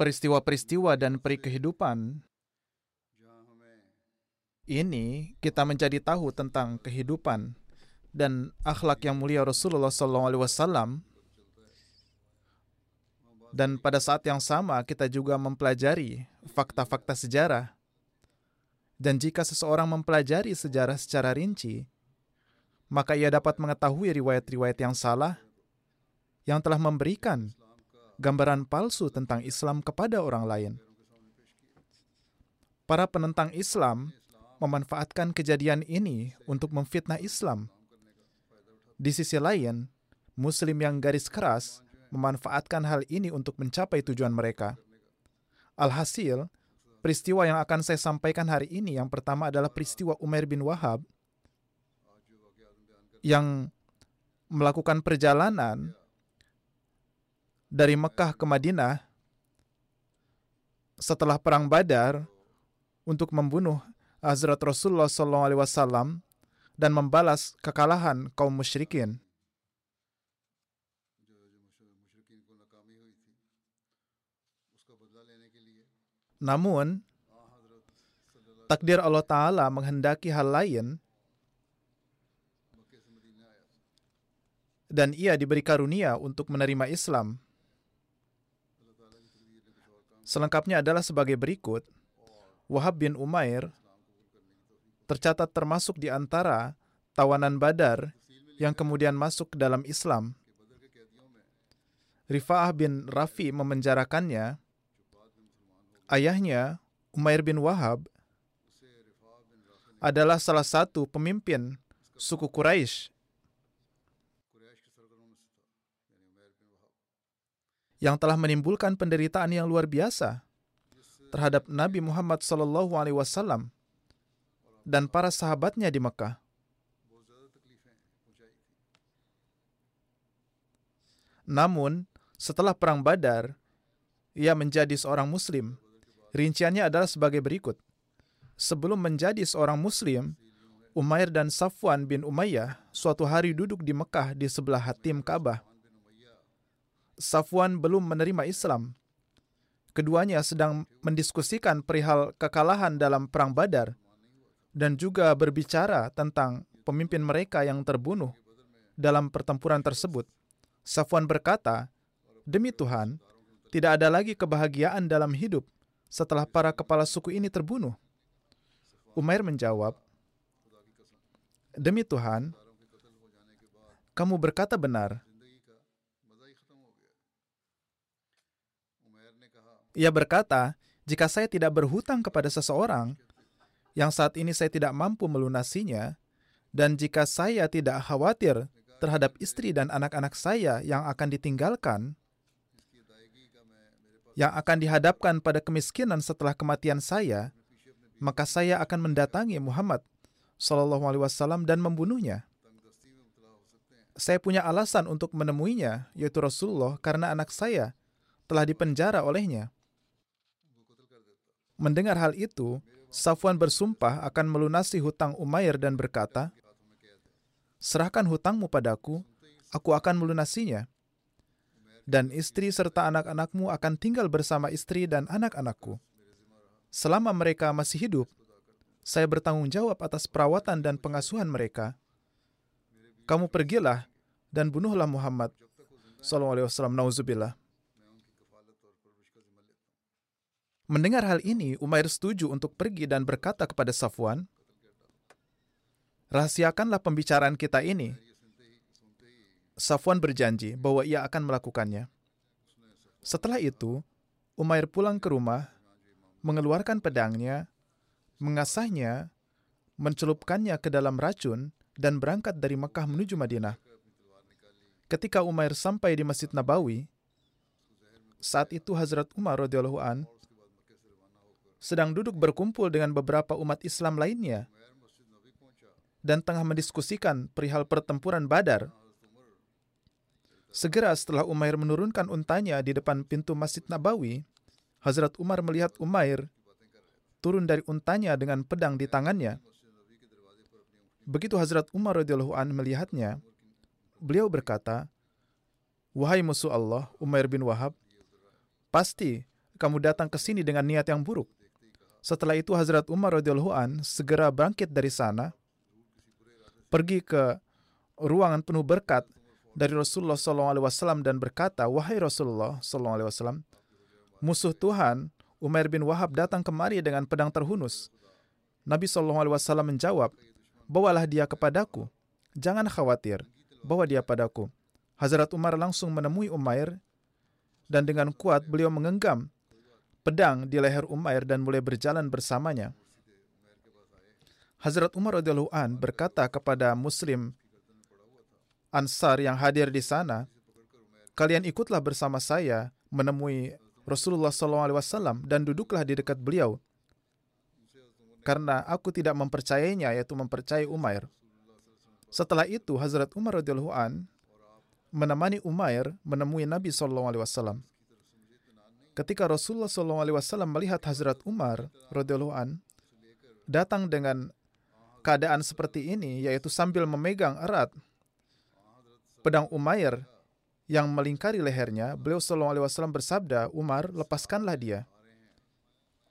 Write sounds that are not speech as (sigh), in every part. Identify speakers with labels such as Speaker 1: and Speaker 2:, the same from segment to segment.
Speaker 1: peristiwa-peristiwa dan peri kehidupan ini kita menjadi tahu tentang kehidupan dan akhlak yang mulia Rasulullah SAW dan pada saat yang sama kita juga mempelajari fakta-fakta sejarah. Dan jika seseorang mempelajari sejarah secara rinci maka ia dapat mengetahui riwayat-riwayat yang salah yang telah memberikan gambaran palsu tentang Islam kepada orang lain. Para penentang Islam memanfaatkan kejadian ini untuk memfitnah Islam. Di sisi lain, Muslim yang garis keras memanfaatkan hal ini untuk mencapai tujuan mereka. Alhasil, peristiwa yang akan saya sampaikan hari ini yang pertama adalah peristiwa Umar bin Wahab yang melakukan perjalanan dari Mekah ke Madinah setelah perang Badar untuk membunuh Hazrat Rasulullah SAW dan membalas kekalahan kaum musyrikin. Namun, takdir Allah Ta'ala menghendaki hal lain dan ia diberi karunia untuk menerima Islam. Selengkapnya adalah sebagai berikut. Wahab bin Umair tercatat termasuk di antara tawanan Badar yang kemudian masuk ke dalam Islam. Rifa'ah bin Rafi memenjarakannya. Ayahnya, Umair bin Wahab, adalah salah satu pemimpin suku Quraisy yang telah menimbulkan penderitaan yang luar biasa terhadap Nabi Muhammad SAW dan para sahabatnya di Mekah. Namun, setelah Perang Badar, ia menjadi seorang Muslim. Rinciannya adalah sebagai berikut. Sebelum menjadi seorang Muslim, Umair dan Safwan bin Umayyah suatu hari duduk di Mekah di sebelah hatim Ka'bah. Safwan belum menerima Islam. Keduanya sedang mendiskusikan perihal kekalahan dalam Perang Badar dan juga berbicara tentang pemimpin mereka yang terbunuh dalam pertempuran tersebut. Safwan berkata, Demi Tuhan, tidak ada lagi kebahagiaan dalam hidup setelah para kepala suku ini terbunuh. Umair menjawab, Demi Tuhan, kamu berkata benar. Ia berkata, jika saya tidak berhutang kepada seseorang yang saat ini saya tidak mampu melunasinya, dan jika saya tidak khawatir terhadap istri dan anak-anak saya yang akan ditinggalkan, yang akan dihadapkan pada kemiskinan setelah kematian saya, maka saya akan mendatangi Muhammad Shallallahu Alaihi Wasallam dan membunuhnya. Saya punya alasan untuk menemuinya, yaitu Rasulullah, karena anak saya telah dipenjara olehnya. Mendengar hal itu, Safwan bersumpah akan melunasi hutang Umair dan berkata, Serahkan hutangmu padaku, aku akan melunasinya. Dan istri serta anak-anakmu akan tinggal bersama istri dan anak-anakku. Selama mereka masih hidup, saya bertanggung jawab atas perawatan dan pengasuhan mereka. Kamu pergilah dan bunuhlah Muhammad sallallahu alaihi wasallam nauzubillah. Mendengar hal ini, Umair setuju untuk pergi dan berkata kepada Safwan, "Rahasiakanlah pembicaraan kita ini." Safwan berjanji bahwa ia akan melakukannya. Setelah itu, Umair pulang ke rumah, mengeluarkan pedangnya, mengasahnya, mencelupkannya ke dalam racun, dan berangkat dari Mekah menuju Madinah. Ketika Umair sampai di Masjid Nabawi, saat itu Hazrat Umar radhiyallahu an sedang duduk berkumpul dengan beberapa umat Islam lainnya dan tengah mendiskusikan perihal pertempuran Badar. Segera setelah Umair menurunkan untanya di depan pintu Masjid Nabawi, Hazrat Umar melihat Umair turun dari untanya dengan pedang di tangannya. Begitu Hazrat Umar radhiyallahu an melihatnya, beliau berkata, "Wahai musuh Allah, Umair bin Wahab, pasti kamu datang ke sini dengan niat yang buruk." Setelah itu Hazrat Umar radhiyallahu an segera bangkit dari sana, pergi ke ruangan penuh berkat dari Rasulullah SAW dan berkata, "Wahai Rasulullah SAW, musuh Tuhan Umair bin Wahab datang kemari dengan pedang terhunus." Nabi SAW menjawab, bawalah dia kepadaku. Jangan khawatir, bawa dia padaku. Hazrat Umar langsung menemui Umair dan dengan kuat beliau mengenggam pedang di leher Umair dan mulai berjalan bersamanya. Hazrat Umar radhiyallahu an berkata kepada Muslim Ansar yang hadir di sana, kalian ikutlah bersama saya menemui Rasulullah SAW dan duduklah di dekat beliau karena aku tidak mempercayainya yaitu mempercayai Umair. Setelah itu Hazrat Umar radhiyallahu an menemani Umair menemui Nabi wasallam. Ketika Rasulullah wasallam melihat Hazrat Umar an datang dengan keadaan seperti ini yaitu sambil memegang erat pedang Umair yang melingkari lehernya, beliau wasallam bersabda, "Umar, lepaskanlah dia."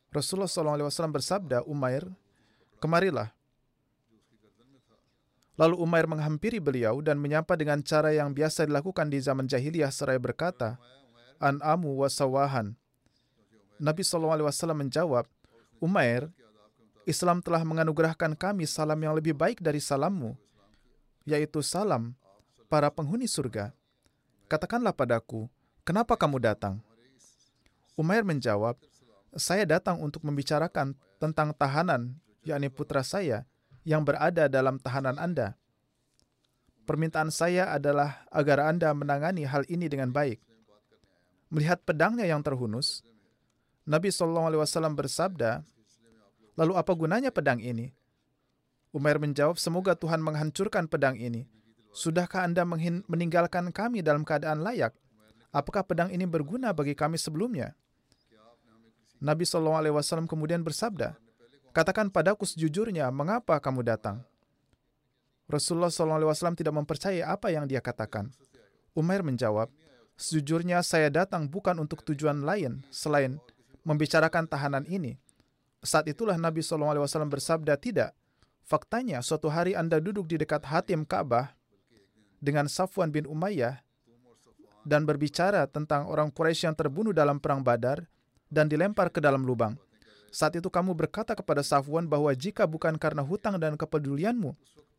Speaker 1: Rasulullah SAW bersabda, Umair, kemarilah. Lalu Umair menghampiri beliau dan menyapa dengan cara yang biasa dilakukan di zaman jahiliyah seraya berkata, An'amu wa sawahan. Nabi SAW menjawab, Umair, Islam telah menganugerahkan kami salam yang lebih baik dari salammu, yaitu salam para penghuni surga. Katakanlah padaku, kenapa kamu datang? Umair menjawab, saya datang untuk membicarakan tentang tahanan, yakni putra saya, yang berada dalam tahanan Anda. Permintaan saya adalah agar Anda menangani hal ini dengan baik. Melihat pedangnya yang terhunus, Nabi SAW bersabda, Lalu apa gunanya pedang ini? Umar menjawab, semoga Tuhan menghancurkan pedang ini. Sudahkah Anda meninggalkan kami dalam keadaan layak? Apakah pedang ini berguna bagi kami sebelumnya? Nabi SAW kemudian bersabda, Katakan padaku sejujurnya, mengapa kamu datang? Rasulullah SAW tidak mempercayai apa yang dia katakan. Umair menjawab, Sejujurnya saya datang bukan untuk tujuan lain selain membicarakan tahanan ini. Saat itulah Nabi SAW bersabda, tidak. Faktanya, suatu hari Anda duduk di dekat hatim Ka'bah dengan Safwan bin Umayyah dan berbicara tentang orang Quraisy yang terbunuh dalam perang Badar dan dilempar ke dalam lubang. Saat itu kamu berkata kepada Safwan bahwa jika bukan karena hutang dan kepedulianmu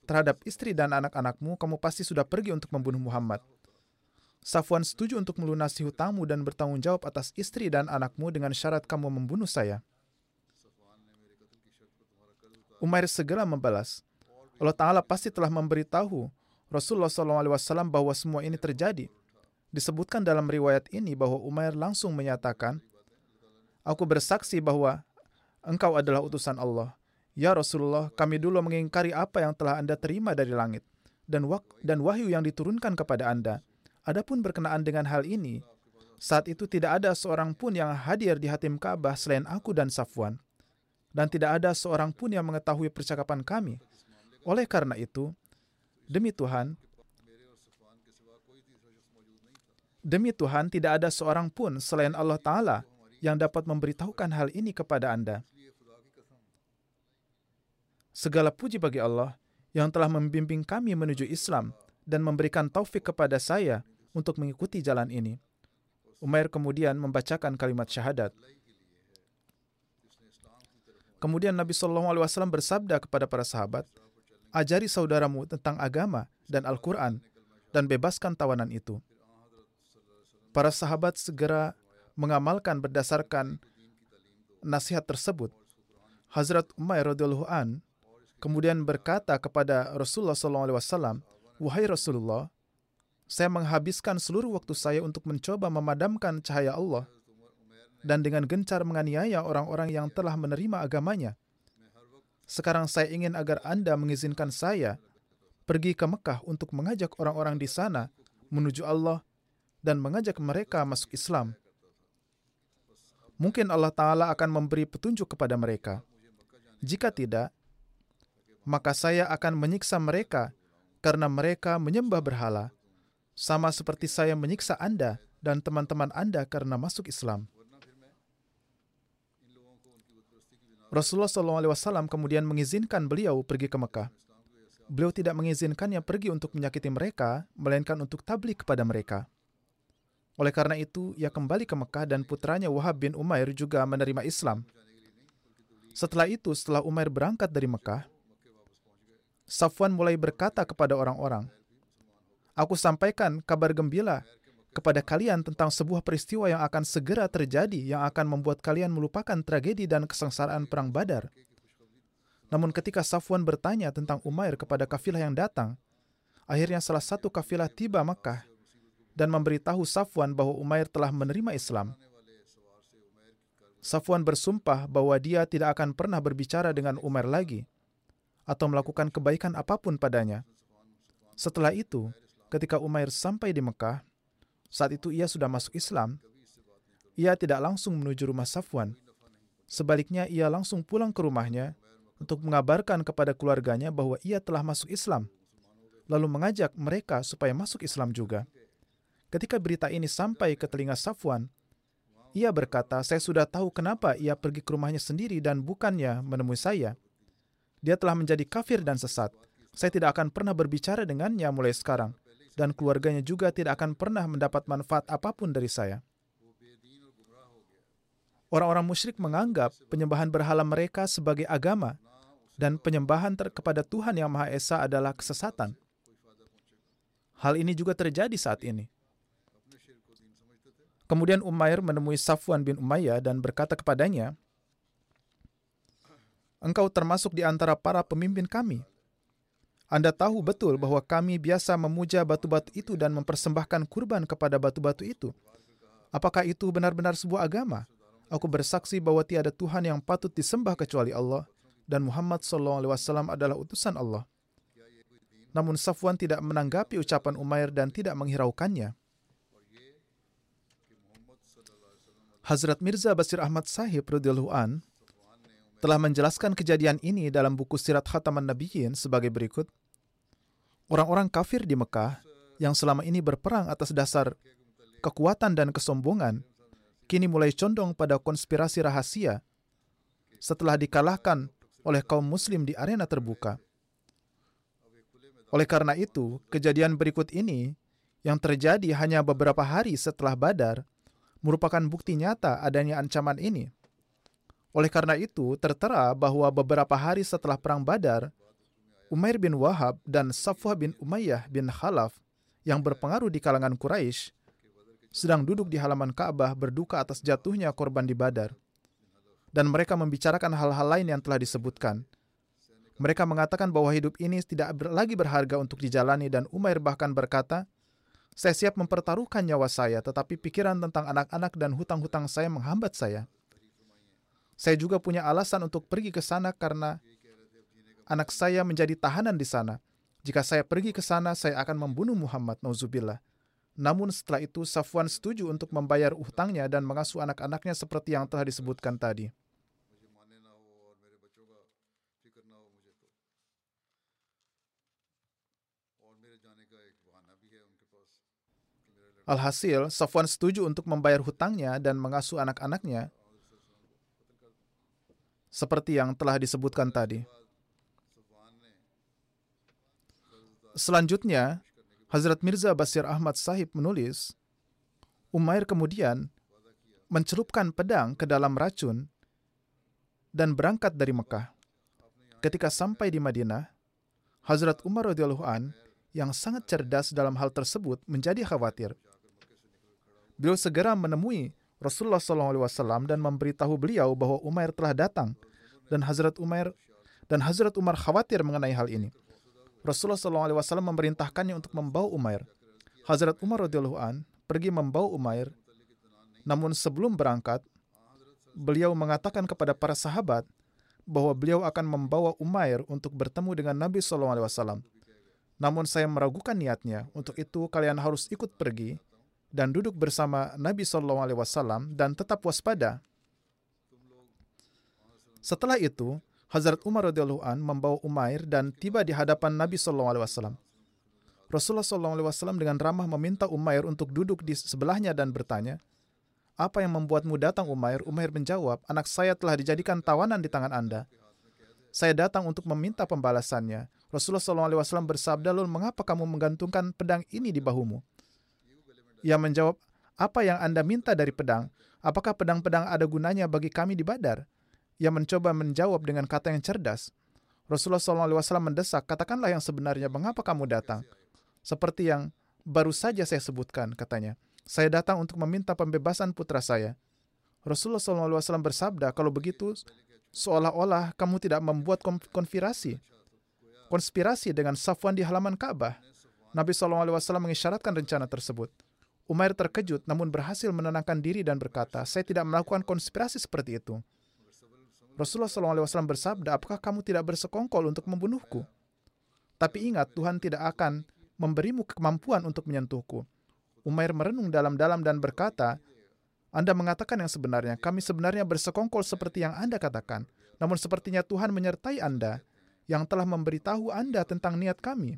Speaker 1: terhadap istri dan anak-anakmu, kamu pasti sudah pergi untuk membunuh Muhammad. Safwan setuju untuk melunasi hutangmu dan bertanggung jawab atas istri dan anakmu dengan syarat kamu membunuh saya. Umair segera membalas, Allah Ta'ala pasti telah memberitahu Rasulullah SAW bahwa semua ini terjadi. Disebutkan dalam riwayat ini bahwa Umair langsung menyatakan, Aku bersaksi bahwa engkau adalah utusan Allah. Ya Rasulullah, kami dulu mengingkari apa yang telah Anda terima dari langit dan, dan wahyu yang diturunkan kepada Anda. Adapun berkenaan dengan hal ini, Saat itu tidak ada seorang pun yang hadir di hatim Ka'bah selain aku dan Safwan. Dan tidak ada seorang pun yang mengetahui percakapan kami. Oleh karena itu, demi Tuhan, demi Tuhan tidak ada seorang pun selain Allah Ta'ala yang dapat memberitahukan hal ini kepada Anda. Segala puji bagi Allah yang telah membimbing kami menuju Islam dan memberikan taufik kepada saya untuk mengikuti jalan ini. Umair kemudian membacakan kalimat syahadat. Kemudian Nabi Shallallahu Alaihi Wasallam bersabda kepada para sahabat, ajari saudaramu tentang agama dan Al-Quran dan bebaskan tawanan itu. Para sahabat segera mengamalkan berdasarkan nasihat tersebut. Hazrat Umair radhiyallahu an kemudian berkata kepada Rasulullah SAW, Wahai Rasulullah, saya menghabiskan seluruh waktu saya untuk mencoba memadamkan cahaya Allah dan dengan gencar menganiaya orang-orang yang telah menerima agamanya. Sekarang saya ingin agar Anda mengizinkan saya pergi ke Mekah untuk mengajak orang-orang di sana menuju Allah dan mengajak mereka masuk Islam. Mungkin Allah Ta'ala akan memberi petunjuk kepada mereka. Jika tidak, maka saya akan menyiksa mereka karena mereka menyembah berhala, sama seperti saya menyiksa Anda dan teman-teman Anda karena masuk Islam. Rasulullah SAW kemudian mengizinkan beliau pergi ke Mekah. Beliau tidak mengizinkannya pergi untuk menyakiti mereka, melainkan untuk tablik kepada mereka. Oleh karena itu, ia kembali ke Mekah dan putranya Wahab bin Umair juga menerima Islam. Setelah itu, setelah Umair berangkat dari Mekah, Safwan mulai berkata kepada orang-orang, Aku sampaikan kabar gembira kepada kalian tentang sebuah peristiwa yang akan segera terjadi yang akan membuat kalian melupakan tragedi dan kesengsaraan perang Badar. Namun ketika Safwan bertanya tentang Umair kepada kafilah yang datang, akhirnya salah satu kafilah tiba Makkah dan memberitahu Safwan bahwa Umair telah menerima Islam. Safwan bersumpah bahwa dia tidak akan pernah berbicara dengan Umair lagi atau melakukan kebaikan apa pun padanya. Setelah itu, ketika Umair sampai di Mekah, saat itu ia sudah masuk Islam. Ia tidak langsung menuju rumah Safwan. Sebaliknya, ia langsung pulang ke rumahnya untuk mengabarkan kepada keluarganya bahwa ia telah masuk Islam, lalu mengajak mereka supaya masuk Islam juga. Ketika berita ini sampai ke telinga Safwan, ia berkata, "Saya sudah tahu kenapa ia pergi ke rumahnya sendiri dan bukannya menemui saya. Dia telah menjadi kafir dan sesat. Saya tidak akan pernah berbicara dengannya mulai sekarang dan keluarganya juga tidak akan pernah mendapat manfaat apa pun dari saya. Orang-orang musyrik menganggap penyembahan berhala mereka sebagai agama dan penyembahan kepada Tuhan Yang Maha Esa adalah kesesatan. Hal ini juga terjadi saat ini. Kemudian Umair menemui Safwan bin Umayyah dan berkata kepadanya, Engkau termasuk di antara para pemimpin kami. Anda tahu betul bahwa kami biasa memuja batu-batu itu dan mempersembahkan kurban kepada batu-batu itu. Apakah itu benar-benar sebuah agama? Aku bersaksi bahwa tiada Tuhan yang patut disembah kecuali Allah dan Muhammad SAW adalah utusan Allah. Namun Safwan tidak menanggapi ucapan Umair dan tidak menghiraukannya. Hazrat Mirza Basir Ahmad Sahib radhiyallahu an telah menjelaskan kejadian ini dalam buku Sirat Khataman Nabiyyin sebagai berikut. Orang-orang kafir di Mekah yang selama ini berperang atas dasar kekuatan dan kesombongan, kini mulai condong pada konspirasi rahasia setelah dikalahkan oleh kaum muslim di arena terbuka. Oleh karena itu, kejadian berikut ini yang terjadi hanya beberapa hari setelah Badar merupakan bukti nyata adanya ancaman ini. Oleh karena itu, tertera bahwa beberapa hari setelah Perang Badar, Umair bin Wahab dan Safwah bin Umayyah bin Khalaf yang berpengaruh di kalangan Quraisy sedang duduk di halaman Ka'bah berduka atas jatuhnya korban di Badar. Dan mereka membicarakan hal-hal lain yang telah disebutkan. Mereka mengatakan bahwa hidup ini tidak lagi berharga untuk dijalani dan Umair bahkan berkata, saya siap mempertaruhkan nyawa saya, tetapi pikiran tentang anak-anak dan hutang-hutang saya menghambat saya. Saya juga punya alasan untuk pergi ke sana karena anak saya menjadi tahanan di sana. Jika saya pergi ke sana, saya akan membunuh Muhammad, nauzubillah. Namun setelah itu Safwan setuju untuk membayar utangnya dan mengasuh anak-anaknya seperti yang telah disebutkan tadi. Alhasil, Safwan setuju untuk membayar hutangnya dan mengasuh anak-anaknya seperti yang telah disebutkan tadi. Selanjutnya, Hazrat Mirza Basir Ahmad Sahib menulis, Umair kemudian mencelupkan pedang ke dalam racun dan berangkat dari Mekah. Ketika sampai di Madinah, Hazrat Umar radhiyallahu an yang sangat cerdas dalam hal tersebut menjadi khawatir. Beliau segera menemui Rasulullah SAW dan memberitahu beliau bahwa Umair telah datang dan Hazrat Umar dan Hazrat Umar khawatir mengenai hal ini. Rasulullah SAW memerintahkannya untuk membawa Umair. Hazrat Umar radhiyallahu an pergi membawa Umair. Namun sebelum berangkat, beliau mengatakan kepada para sahabat bahwa beliau akan membawa Umair untuk bertemu dengan Nabi SAW. Namun saya meragukan niatnya. Untuk itu kalian harus ikut pergi dan duduk bersama Nabi SAW dan tetap waspada. Setelah itu, Hazrat Umar radhiyallahu an membawa Umair dan tiba di hadapan Nabi sallallahu alaihi wasallam. Rasulullah sallallahu alaihi wasallam dengan ramah meminta Umair untuk duduk di sebelahnya dan bertanya, "Apa yang membuatmu datang Umair?" Umair menjawab, "Anak saya telah dijadikan tawanan di tangan Anda. Saya datang untuk meminta pembalasannya." Rasulullah sallallahu alaihi wasallam bersabda, "Lalu mengapa kamu menggantungkan pedang ini di bahumu?" Ia menjawab, "Apa yang Anda minta dari pedang? Apakah pedang-pedang ada gunanya bagi kami di Badar?" Ia mencoba menjawab dengan kata yang cerdas. Rasulullah SAW mendesak, katakanlah yang sebenarnya, mengapa kamu datang? Seperti yang baru saja saya sebutkan, katanya. Saya datang untuk meminta pembebasan putra saya. Rasulullah SAW bersabda, kalau begitu, seolah-olah kamu tidak membuat konspirasi. Konspirasi dengan Safwan di halaman Ka'bah. Nabi SAW mengisyaratkan rencana tersebut. Umair terkejut namun berhasil menenangkan diri dan berkata, saya tidak melakukan konspirasi seperti itu. Rasulullah SAW bersabda, apakah kamu tidak bersekongkol untuk membunuhku? Tapi ingat, Tuhan tidak akan memberimu kemampuan untuk menyentuhku. Umair merenung dalam-dalam dan berkata, Anda mengatakan yang sebenarnya, kami sebenarnya bersekongkol seperti yang Anda katakan. Namun sepertinya Tuhan menyertai Anda yang telah memberitahu Anda tentang niat kami.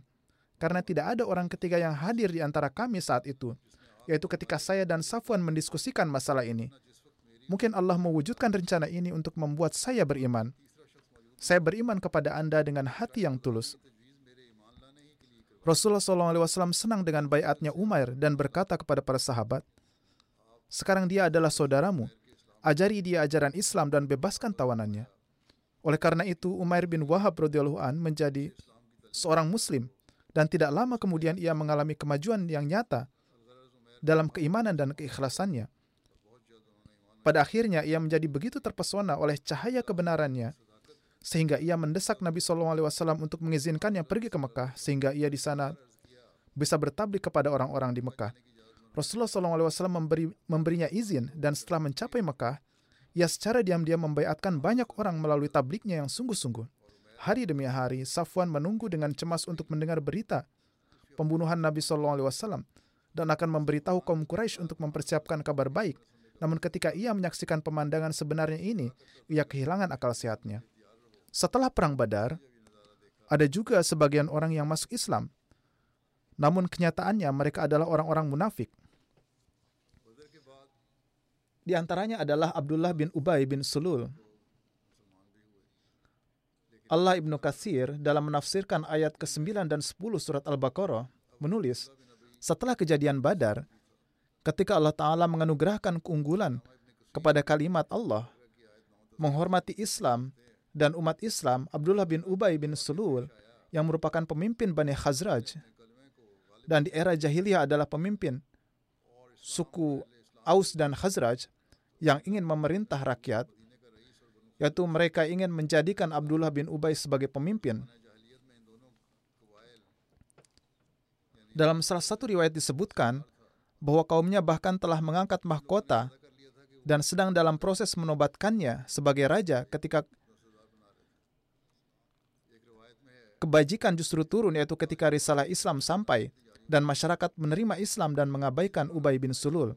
Speaker 1: Karena tidak ada orang ketiga yang hadir di antara kami saat itu, yaitu ketika saya dan Safwan mendiskusikan masalah ini. Mungkin Allah mewujudkan rencana ini untuk membuat saya beriman. Saya beriman kepada Anda dengan hati yang tulus. Rasulullah SAW senang dengan bayatnya Umair dan berkata kepada para sahabat, Sekarang dia adalah saudaramu. Ajari dia ajaran Islam dan bebaskan tawanannya. Oleh karena itu, Umair bin Wahab radhiyallahu an menjadi seorang muslim dan tidak lama kemudian ia mengalami kemajuan yang nyata dalam keimanan dan keikhlasannya. Pada akhirnya ia menjadi begitu terpesona oleh cahaya kebenarannya sehingga ia mendesak Nabi SAW untuk mengizinkannya pergi ke Mekah sehingga ia di sana bisa bertablik kepada orang-orang di Mekah. Rasulullah SAW memberi, memberinya izin dan setelah mencapai Mekah, ia secara diam-diam membayatkan banyak orang melalui tabliknya yang sungguh-sungguh. Hari demi hari, Safwan menunggu dengan cemas untuk mendengar berita pembunuhan Nabi SAW dan akan memberitahu kaum Quraisy untuk mempersiapkan kabar baik namun ketika ia menyaksikan pemandangan sebenarnya ini, ia kehilangan akal sehatnya. Setelah Perang Badar, ada juga sebagian orang yang masuk Islam. Namun kenyataannya mereka adalah orang-orang munafik. Di antaranya adalah Abdullah bin Ubay bin Sulul. Allah Ibnu Katsir dalam menafsirkan ayat ke-9 dan 10 surat Al-Baqarah menulis, setelah kejadian Badar, ketika Allah Ta'ala menganugerahkan keunggulan kepada kalimat Allah, menghormati Islam dan umat Islam, Abdullah bin Ubay bin Sulul yang merupakan pemimpin Bani Khazraj dan di era jahiliyah adalah pemimpin suku Aus dan Khazraj yang ingin memerintah rakyat, yaitu mereka ingin menjadikan Abdullah bin Ubay sebagai pemimpin. Dalam salah satu riwayat disebutkan, bahwa kaumnya bahkan telah mengangkat mahkota dan sedang dalam proses menobatkannya sebagai raja ketika kebajikan justru turun yaitu ketika risalah Islam sampai dan masyarakat menerima Islam dan mengabaikan Ubay bin Sulul.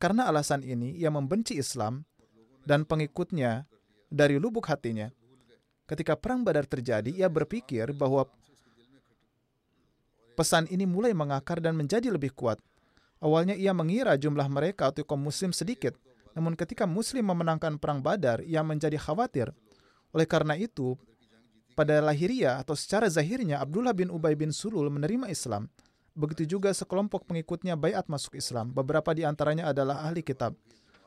Speaker 1: Karena alasan ini, ia membenci Islam dan pengikutnya dari lubuk hatinya. Ketika perang Badar terjadi, ia berpikir bahwa pesan ini mulai mengakar dan menjadi lebih kuat. Awalnya ia mengira jumlah mereka atau kaum muslim sedikit, namun ketika muslim memenangkan perang Badar, ia menjadi khawatir. Oleh karena itu, pada lahiriah atau secara zahirnya Abdullah bin Ubay bin Sulul menerima Islam. Begitu juga sekelompok pengikutnya bayat masuk Islam. Beberapa di antaranya adalah ahli kitab.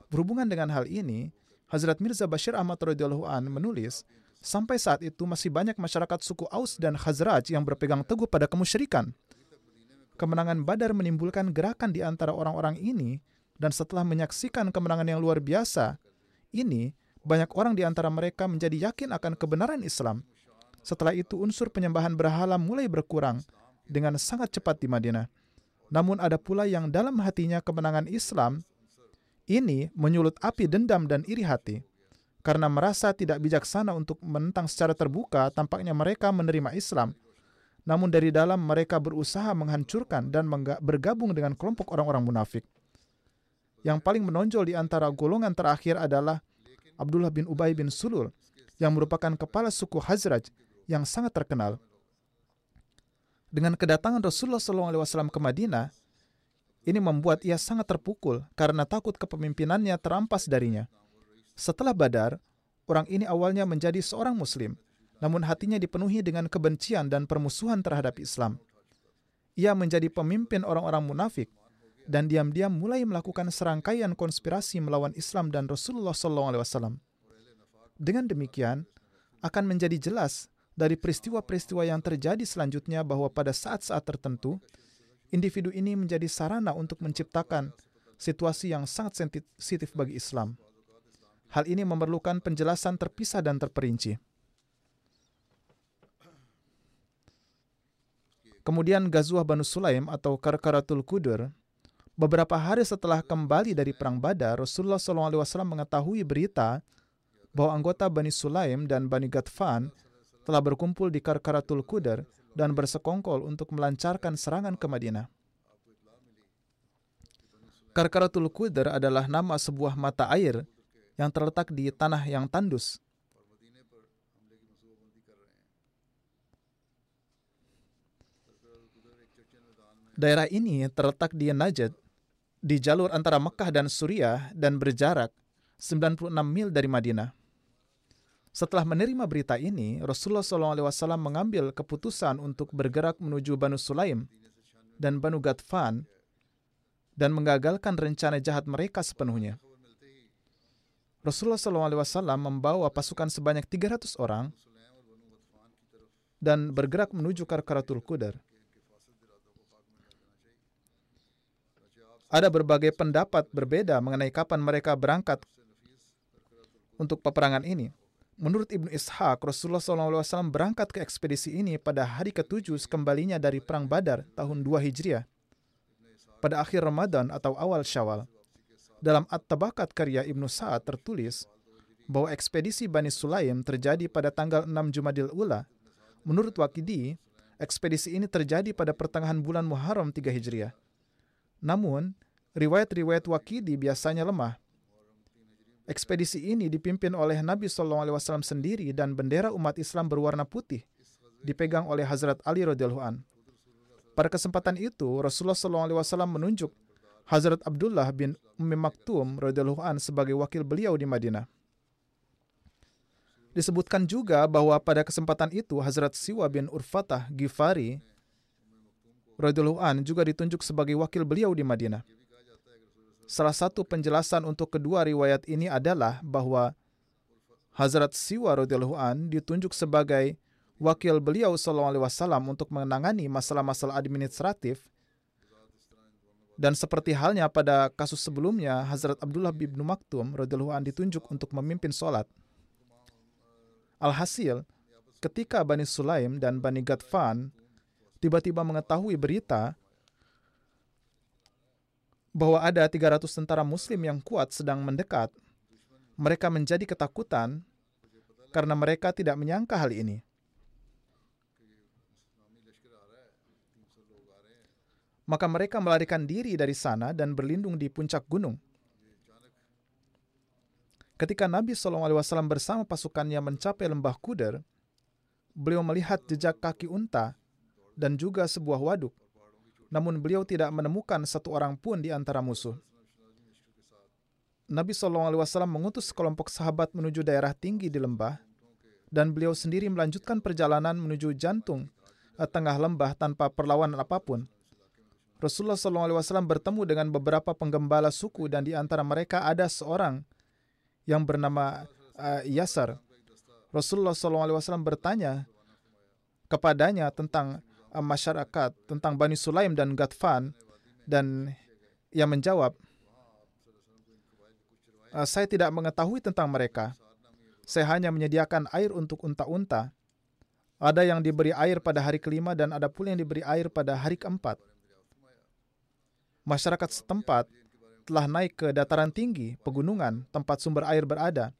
Speaker 1: Berhubungan dengan hal ini, Hazrat Mirza Bashir Ahmad radhiyallahu an menulis, sampai saat itu masih banyak masyarakat suku Aus dan Khazraj yang berpegang teguh pada kemusyrikan. Kemenangan Badar menimbulkan gerakan di antara orang-orang ini dan setelah menyaksikan kemenangan yang luar biasa, ini banyak orang di antara mereka menjadi yakin akan kebenaran Islam. Setelah itu unsur penyembahan berhala mulai berkurang dengan sangat cepat di Madinah. Namun ada pula yang dalam hatinya kemenangan Islam ini menyulut api dendam dan iri hati. Karena merasa tidak bijaksana untuk menentang secara terbuka, tampaknya mereka menerima Islam. Namun dari dalam mereka berusaha menghancurkan dan bergabung dengan kelompok orang-orang munafik. Yang paling menonjol di antara golongan terakhir adalah Abdullah bin Ubay bin Sulul yang merupakan kepala suku Hazraj yang sangat terkenal. Dengan kedatangan Rasulullah SAW ke Madinah, ini membuat ia sangat terpukul karena takut kepemimpinannya terampas darinya. Setelah Badar, orang ini awalnya menjadi seorang Muslim, namun hatinya dipenuhi dengan kebencian dan permusuhan terhadap Islam. Ia menjadi pemimpin orang-orang munafik dan diam-diam mulai melakukan serangkaian konspirasi melawan Islam dan Rasulullah SAW. Dengan demikian, akan menjadi jelas dari peristiwa-peristiwa yang terjadi selanjutnya bahwa pada saat-saat tertentu, individu ini menjadi sarana untuk menciptakan situasi yang sangat sensitif bagi Islam. Hal ini memerlukan penjelasan terpisah dan terperinci. Kemudian Gazuah Banu Sulaim atau Karkaratul Kudur, beberapa hari setelah kembali dari Perang Badar, Rasulullah SAW mengetahui berita bahwa anggota Bani Sulaim dan Bani Gatfan telah berkumpul di Karkaratul Kudar dan bersekongkol untuk melancarkan serangan ke Madinah. Karkaratul Kudar adalah nama sebuah mata air yang terletak di tanah yang tandus. Daerah ini terletak di Najd, di jalur antara Mekah dan Suriah dan berjarak 96 mil dari Madinah. Setelah menerima berita ini, Rasulullah SAW mengambil keputusan untuk bergerak menuju Banu Sulaim dan Banu Gatfan dan menggagalkan rencana jahat mereka sepenuhnya. Rasulullah SAW membawa pasukan sebanyak 300 orang dan bergerak menuju Karkaratul Qudar. Ada berbagai pendapat berbeda mengenai kapan mereka berangkat untuk peperangan ini. Menurut Ibnu Ishaq, Rasulullah SAW berangkat ke ekspedisi ini pada hari ketujuh sekembalinya dari Perang Badar tahun 2 Hijriah. Pada akhir Ramadan atau awal Syawal. Dalam At-Tabakat karya Ibnu Sa'ad tertulis bahwa ekspedisi Bani Sulaim terjadi pada tanggal 6 Jumadil Ula. Menurut Wakidi, ekspedisi ini terjadi pada pertengahan bulan Muharram 3 Hijriah. Namun, riwayat-riwayat Wakidi biasanya lemah Ekspedisi ini dipimpin oleh Nabi SAW sendiri dan bendera umat Islam berwarna putih, dipegang oleh Hazrat Ali radhiyallahu an. Pada kesempatan itu, Rasulullah SAW menunjuk Hazrat Abdullah bin Ummi Maktum radhiyallahu an sebagai wakil beliau di Madinah. Disebutkan juga bahwa pada kesempatan itu Hazrat Siwa bin Urfatah Gifari radhiyallahu juga ditunjuk sebagai wakil beliau di Madinah. Salah satu penjelasan untuk kedua riwayat ini adalah bahwa Hazrat Siwa radhiyallahu ditunjuk sebagai wakil beliau sallallahu alaihi wasallam untuk menangani masalah-masalah administratif dan seperti halnya pada kasus sebelumnya Hazrat Abdullah bin Maktum radhiyallahu an ditunjuk untuk memimpin sholat. Alhasil, ketika Bani Sulaim dan Bani Gadfan tiba-tiba mengetahui berita bahwa ada 300 tentara muslim yang kuat sedang mendekat, mereka menjadi ketakutan karena mereka tidak menyangka hal ini. Maka mereka melarikan diri dari sana dan berlindung di puncak gunung. Ketika Nabi SAW bersama pasukannya mencapai lembah Kuder, beliau melihat jejak kaki unta dan juga sebuah waduk. Namun beliau tidak menemukan satu orang pun di antara musuh. Nabi SAW mengutus sekelompok sahabat menuju daerah tinggi di lembah, dan beliau sendiri melanjutkan perjalanan menuju jantung eh, tengah lembah tanpa perlawanan apa pun. Rasulullah SAW bertemu dengan beberapa penggembala suku dan di antara mereka ada seorang yang bernama uh, Yasar. Rasulullah SAW bertanya kepadanya tentang masyarakat, tentang Bani Sulaim dan Gatfan, dan ia menjawab, uh, saya tidak mengetahui tentang mereka. Saya hanya menyediakan air untuk unta-unta. Ada yang diberi air pada hari kelima dan ada pula yang diberi air pada hari keempat. Masyarakat setempat telah naik ke dataran tinggi, pegunungan, tempat sumber air berada.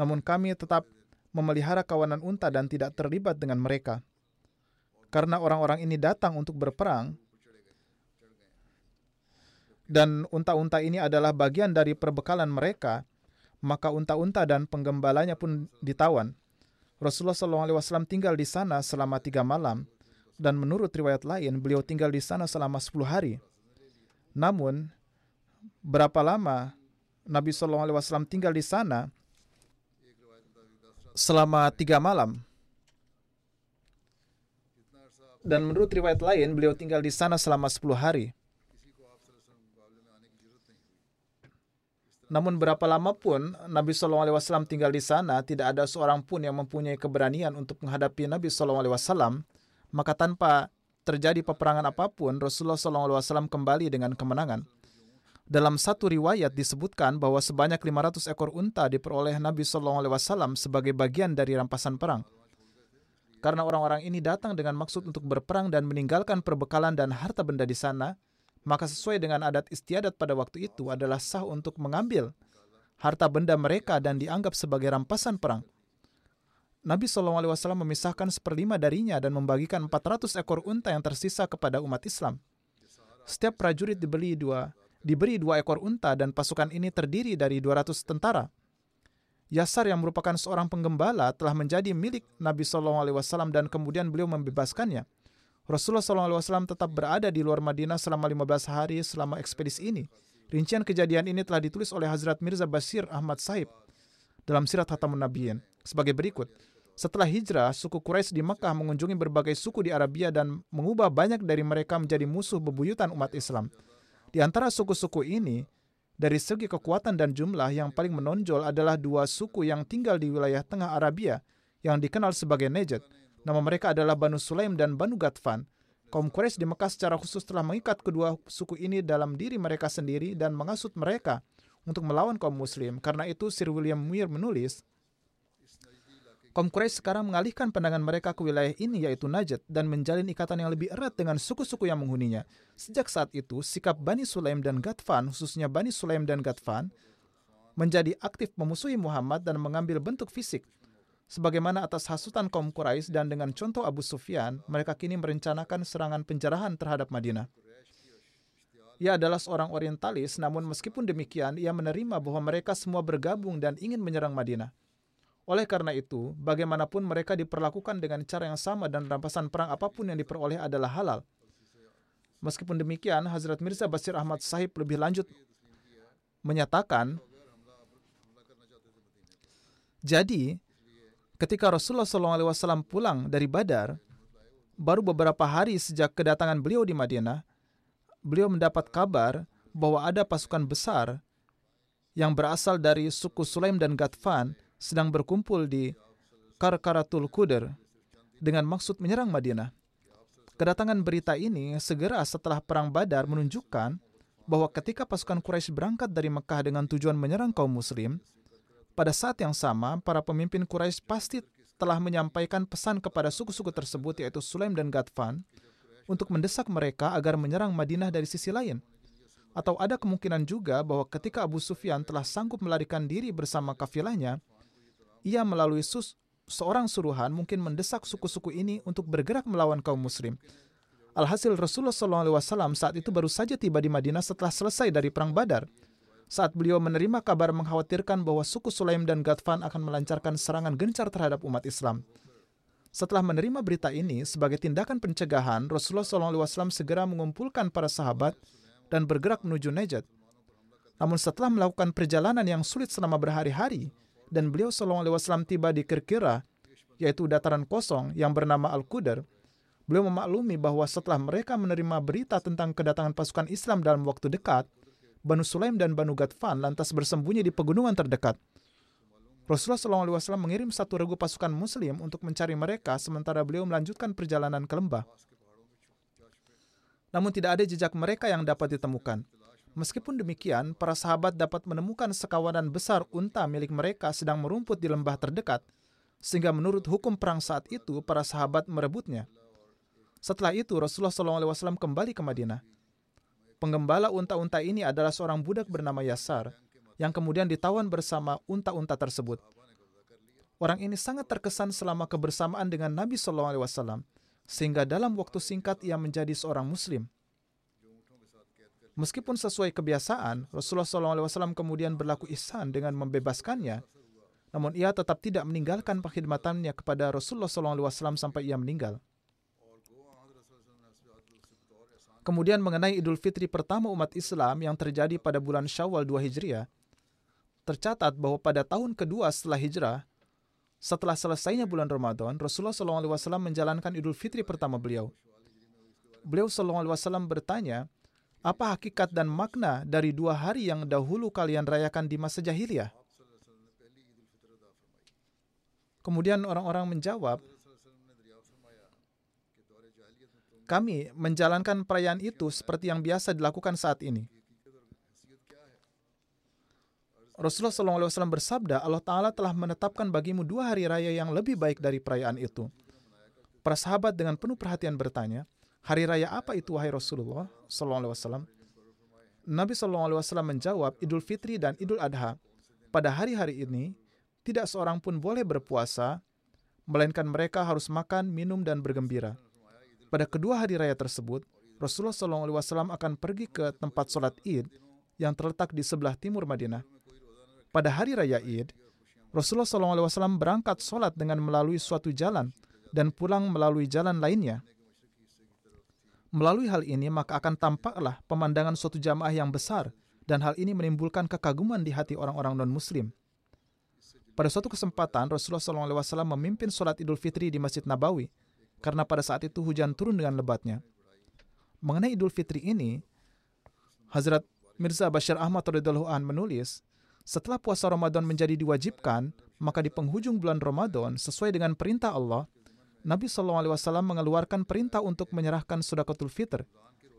Speaker 1: Namun kami tetap memelihara kawanan unta dan tidak terlibat dengan mereka. Karena orang-orang ini datang untuk berperang, dan unta-unta ini adalah bagian dari perbekalan mereka, maka unta-unta dan penggembalanya pun ditawan. Rasulullah SAW tinggal di sana selama tiga malam, dan menurut riwayat lain, beliau tinggal di sana selama sepuluh hari. Namun, berapa lama Nabi SAW tinggal di sana? Selama tiga malam. Dan menurut riwayat lain, beliau tinggal di sana selama sepuluh hari. Namun berapa lama pun Nabi SAW tinggal di sana, tidak ada seorang pun yang mempunyai keberanian untuk menghadapi Nabi SAW, maka tanpa terjadi peperangan apa pun, Rasulullah SAW kembali dengan kemenangan. Dalam satu riwayat disebutkan bahwa sebanyak 500 ekor unta diperoleh Nabi SAW sebagai bagian dari rampasan perang. Karena orang-orang ini datang dengan maksud untuk berperang dan meninggalkan perbekalan dan harta benda di sana, maka sesuai dengan adat istiadat pada waktu itu adalah sah untuk mengambil harta benda mereka dan dianggap sebagai rampasan perang. Nabi SAW memisahkan seperlima darinya dan membagikan 400 ekor unta yang tersisa kepada umat Islam. Setiap prajurit dibeli dua, diberi dua ekor unta dan pasukan ini terdiri dari 200 tentara. Yasar yang merupakan seorang penggembala telah menjadi milik Nabi SAW dan kemudian beliau membebaskannya. Rasulullah SAW tetap berada di luar Madinah selama 15 hari selama ekspedisi ini. Rincian kejadian ini telah ditulis oleh Hazrat Mirza Basir Ahmad Sahib dalam Sirat Hatamun Nabiyin sebagai berikut. Setelah hijrah, suku Quraisy di Mekah mengunjungi berbagai suku di Arabia dan mengubah banyak dari mereka menjadi musuh bebuyutan umat Islam. Di antara suku-suku ini, dari segi kekuatan dan jumlah yang paling menonjol adalah dua suku yang tinggal di wilayah tengah Arabia yang dikenal sebagai Najd Nama mereka adalah Banu Sulaim dan Banu Gatfan. Kaum Quraisy di Mekah secara khusus telah mengikat kedua suku ini dalam diri mereka sendiri dan mengasut mereka untuk melawan kaum muslim. Karena itu Sir William Muir menulis, kaum Quraisy sekarang mengalihkan pandangan mereka ke wilayah ini yaitu Najd dan menjalin ikatan yang lebih erat dengan suku-suku yang menghuninya. Sejak saat itu, sikap Bani Sulaim dan Gatfan, khususnya Bani Sulaim dan Gatfan, menjadi aktif memusuhi Muhammad dan mengambil bentuk fisik Sebagaimana atas hasutan kaum Quraisy dan dengan contoh Abu Sufyan, mereka kini merencanakan serangan penjarahan terhadap Madinah. Ia adalah seorang orientalis, namun meskipun demikian, ia menerima bahwa mereka semua bergabung dan ingin menyerang Madinah. Oleh karena itu, bagaimanapun mereka diperlakukan dengan cara yang sama dan rampasan perang apa pun yang diperoleh adalah halal. Meskipun demikian, Hazrat Mirza Basir Ahmad Sahib lebih lanjut menyatakan, jadi ketika Rasulullah SAW pulang dari Badar, baru beberapa hari sejak kedatangan beliau di Madinah, beliau mendapat kabar bahwa ada pasukan besar yang berasal dari suku Sulaim dan Gatfan sedang berkumpul di Karkaratul Kuder dengan maksud menyerang Madinah. Kedatangan berita ini segera setelah perang Badar menunjukkan bahwa ketika pasukan Quraisy berangkat dari Mekah dengan tujuan menyerang kaum muslim, pada saat yang sama, para pemimpin Quraisy pasti telah menyampaikan pesan kepada suku-suku tersebut yaitu Sulaim dan Gatfan untuk mendesak mereka agar menyerang Madinah dari sisi lain. Atau ada kemungkinan juga bahwa ketika Abu Sufyan telah sanggup melarikan diri bersama kafilahnya, ia melalui sus seorang suruhan mungkin mendesak suku-suku ini untuk bergerak melawan kaum muslim. Alhasil Rasulullah SAW saat itu baru saja tiba di Madinah setelah selesai dari Perang Badar. Saat beliau menerima kabar mengkhawatirkan bahwa suku Sulaim dan Gatfan akan melancarkan serangan gencar terhadap umat Islam. Setelah menerima berita ini, sebagai tindakan pencegahan, Rasulullah SAW segera mengumpulkan para sahabat dan bergerak menuju Najd. Namun setelah melakukan perjalanan yang sulit selama berhari-hari, dan beliau SAW tiba di Kirkira, yaitu dataran kosong yang bernama Al-Qudar, Beliau memaklumi bahwa setelah mereka menerima berita tentang kedatangan pasukan Islam dalam waktu dekat, Banu Sulaim dan Banu Gatfan lantas bersembunyi di pegunungan terdekat. Rasulullah SAW mengirim satu regu pasukan Muslim untuk mencari mereka, sementara beliau melanjutkan perjalanan ke lembah. Namun tidak ada jejak mereka yang dapat ditemukan. Meskipun demikian, para sahabat dapat menemukan sekawanan besar unta milik mereka sedang merumput di lembah terdekat, sehingga menurut hukum perang saat itu, para sahabat merebutnya. Setelah itu, Rasulullah SAW kembali ke Madinah. Penggembala unta-unta ini adalah seorang budak bernama Yasar, yang kemudian ditawan bersama unta-unta tersebut. Orang ini sangat terkesan selama kebersamaan dengan Nabi SAW, sehingga dalam waktu singkat ia menjadi seorang Muslim. Meskipun sesuai kebiasaan, Rasulullah SAW kemudian berlaku ihsan dengan membebaskannya, namun ia tetap tidak meninggalkan perkhidmatannya kepada Rasulullah SAW sampai ia meninggal. Kemudian mengenai Idul Fitri pertama umat Islam yang terjadi pada bulan Syawal 2 Hijriah, tercatat bahwa pada tahun kedua setelah hijrah, setelah selesainya bulan Ramadan, Rasulullah SAW menjalankan Idul Fitri pertama beliau. Beliau SAW bertanya, apa hakikat dan makna dari dua hari yang dahulu kalian rayakan di masa jahiliyah? Kemudian orang-orang menjawab, kami menjalankan perayaan itu seperti yang biasa dilakukan saat ini. Rasulullah SAW bersabda, Allah Ta'ala telah menetapkan bagimu dua hari raya yang lebih baik dari perayaan itu. Para sahabat dengan penuh perhatian bertanya, hari raya apa itu wahai Rasulullah SAW? Nabi SAW menjawab, Idul Fitri dan Idul Adha. Pada hari-hari ini, tidak seorang pun boleh berpuasa, melainkan mereka harus makan, minum, dan bergembira. Pada kedua hari raya tersebut, Rasulullah SAW akan pergi ke tempat sholat id yang terletak di sebelah timur Madinah. Pada hari raya id, Rasulullah SAW berangkat sholat dengan melalui suatu jalan dan pulang melalui jalan lainnya. Melalui hal ini, maka akan tampaklah pemandangan suatu jamaah yang besar dan hal ini menimbulkan kekaguman di hati orang-orang non-muslim. Pada suatu kesempatan, Rasulullah SAW memimpin sholat idul fitri di Masjid Nabawi karena pada saat itu hujan turun dengan lebatnya. Mengenai Idul Fitri ini, Hazrat Mirza Bashir Ahmad radhiyallahu an menulis, setelah puasa Ramadan menjadi diwajibkan, maka di penghujung bulan Ramadan sesuai dengan perintah Allah, Nabi SAW mengeluarkan perintah untuk menyerahkan sedekatul fitr,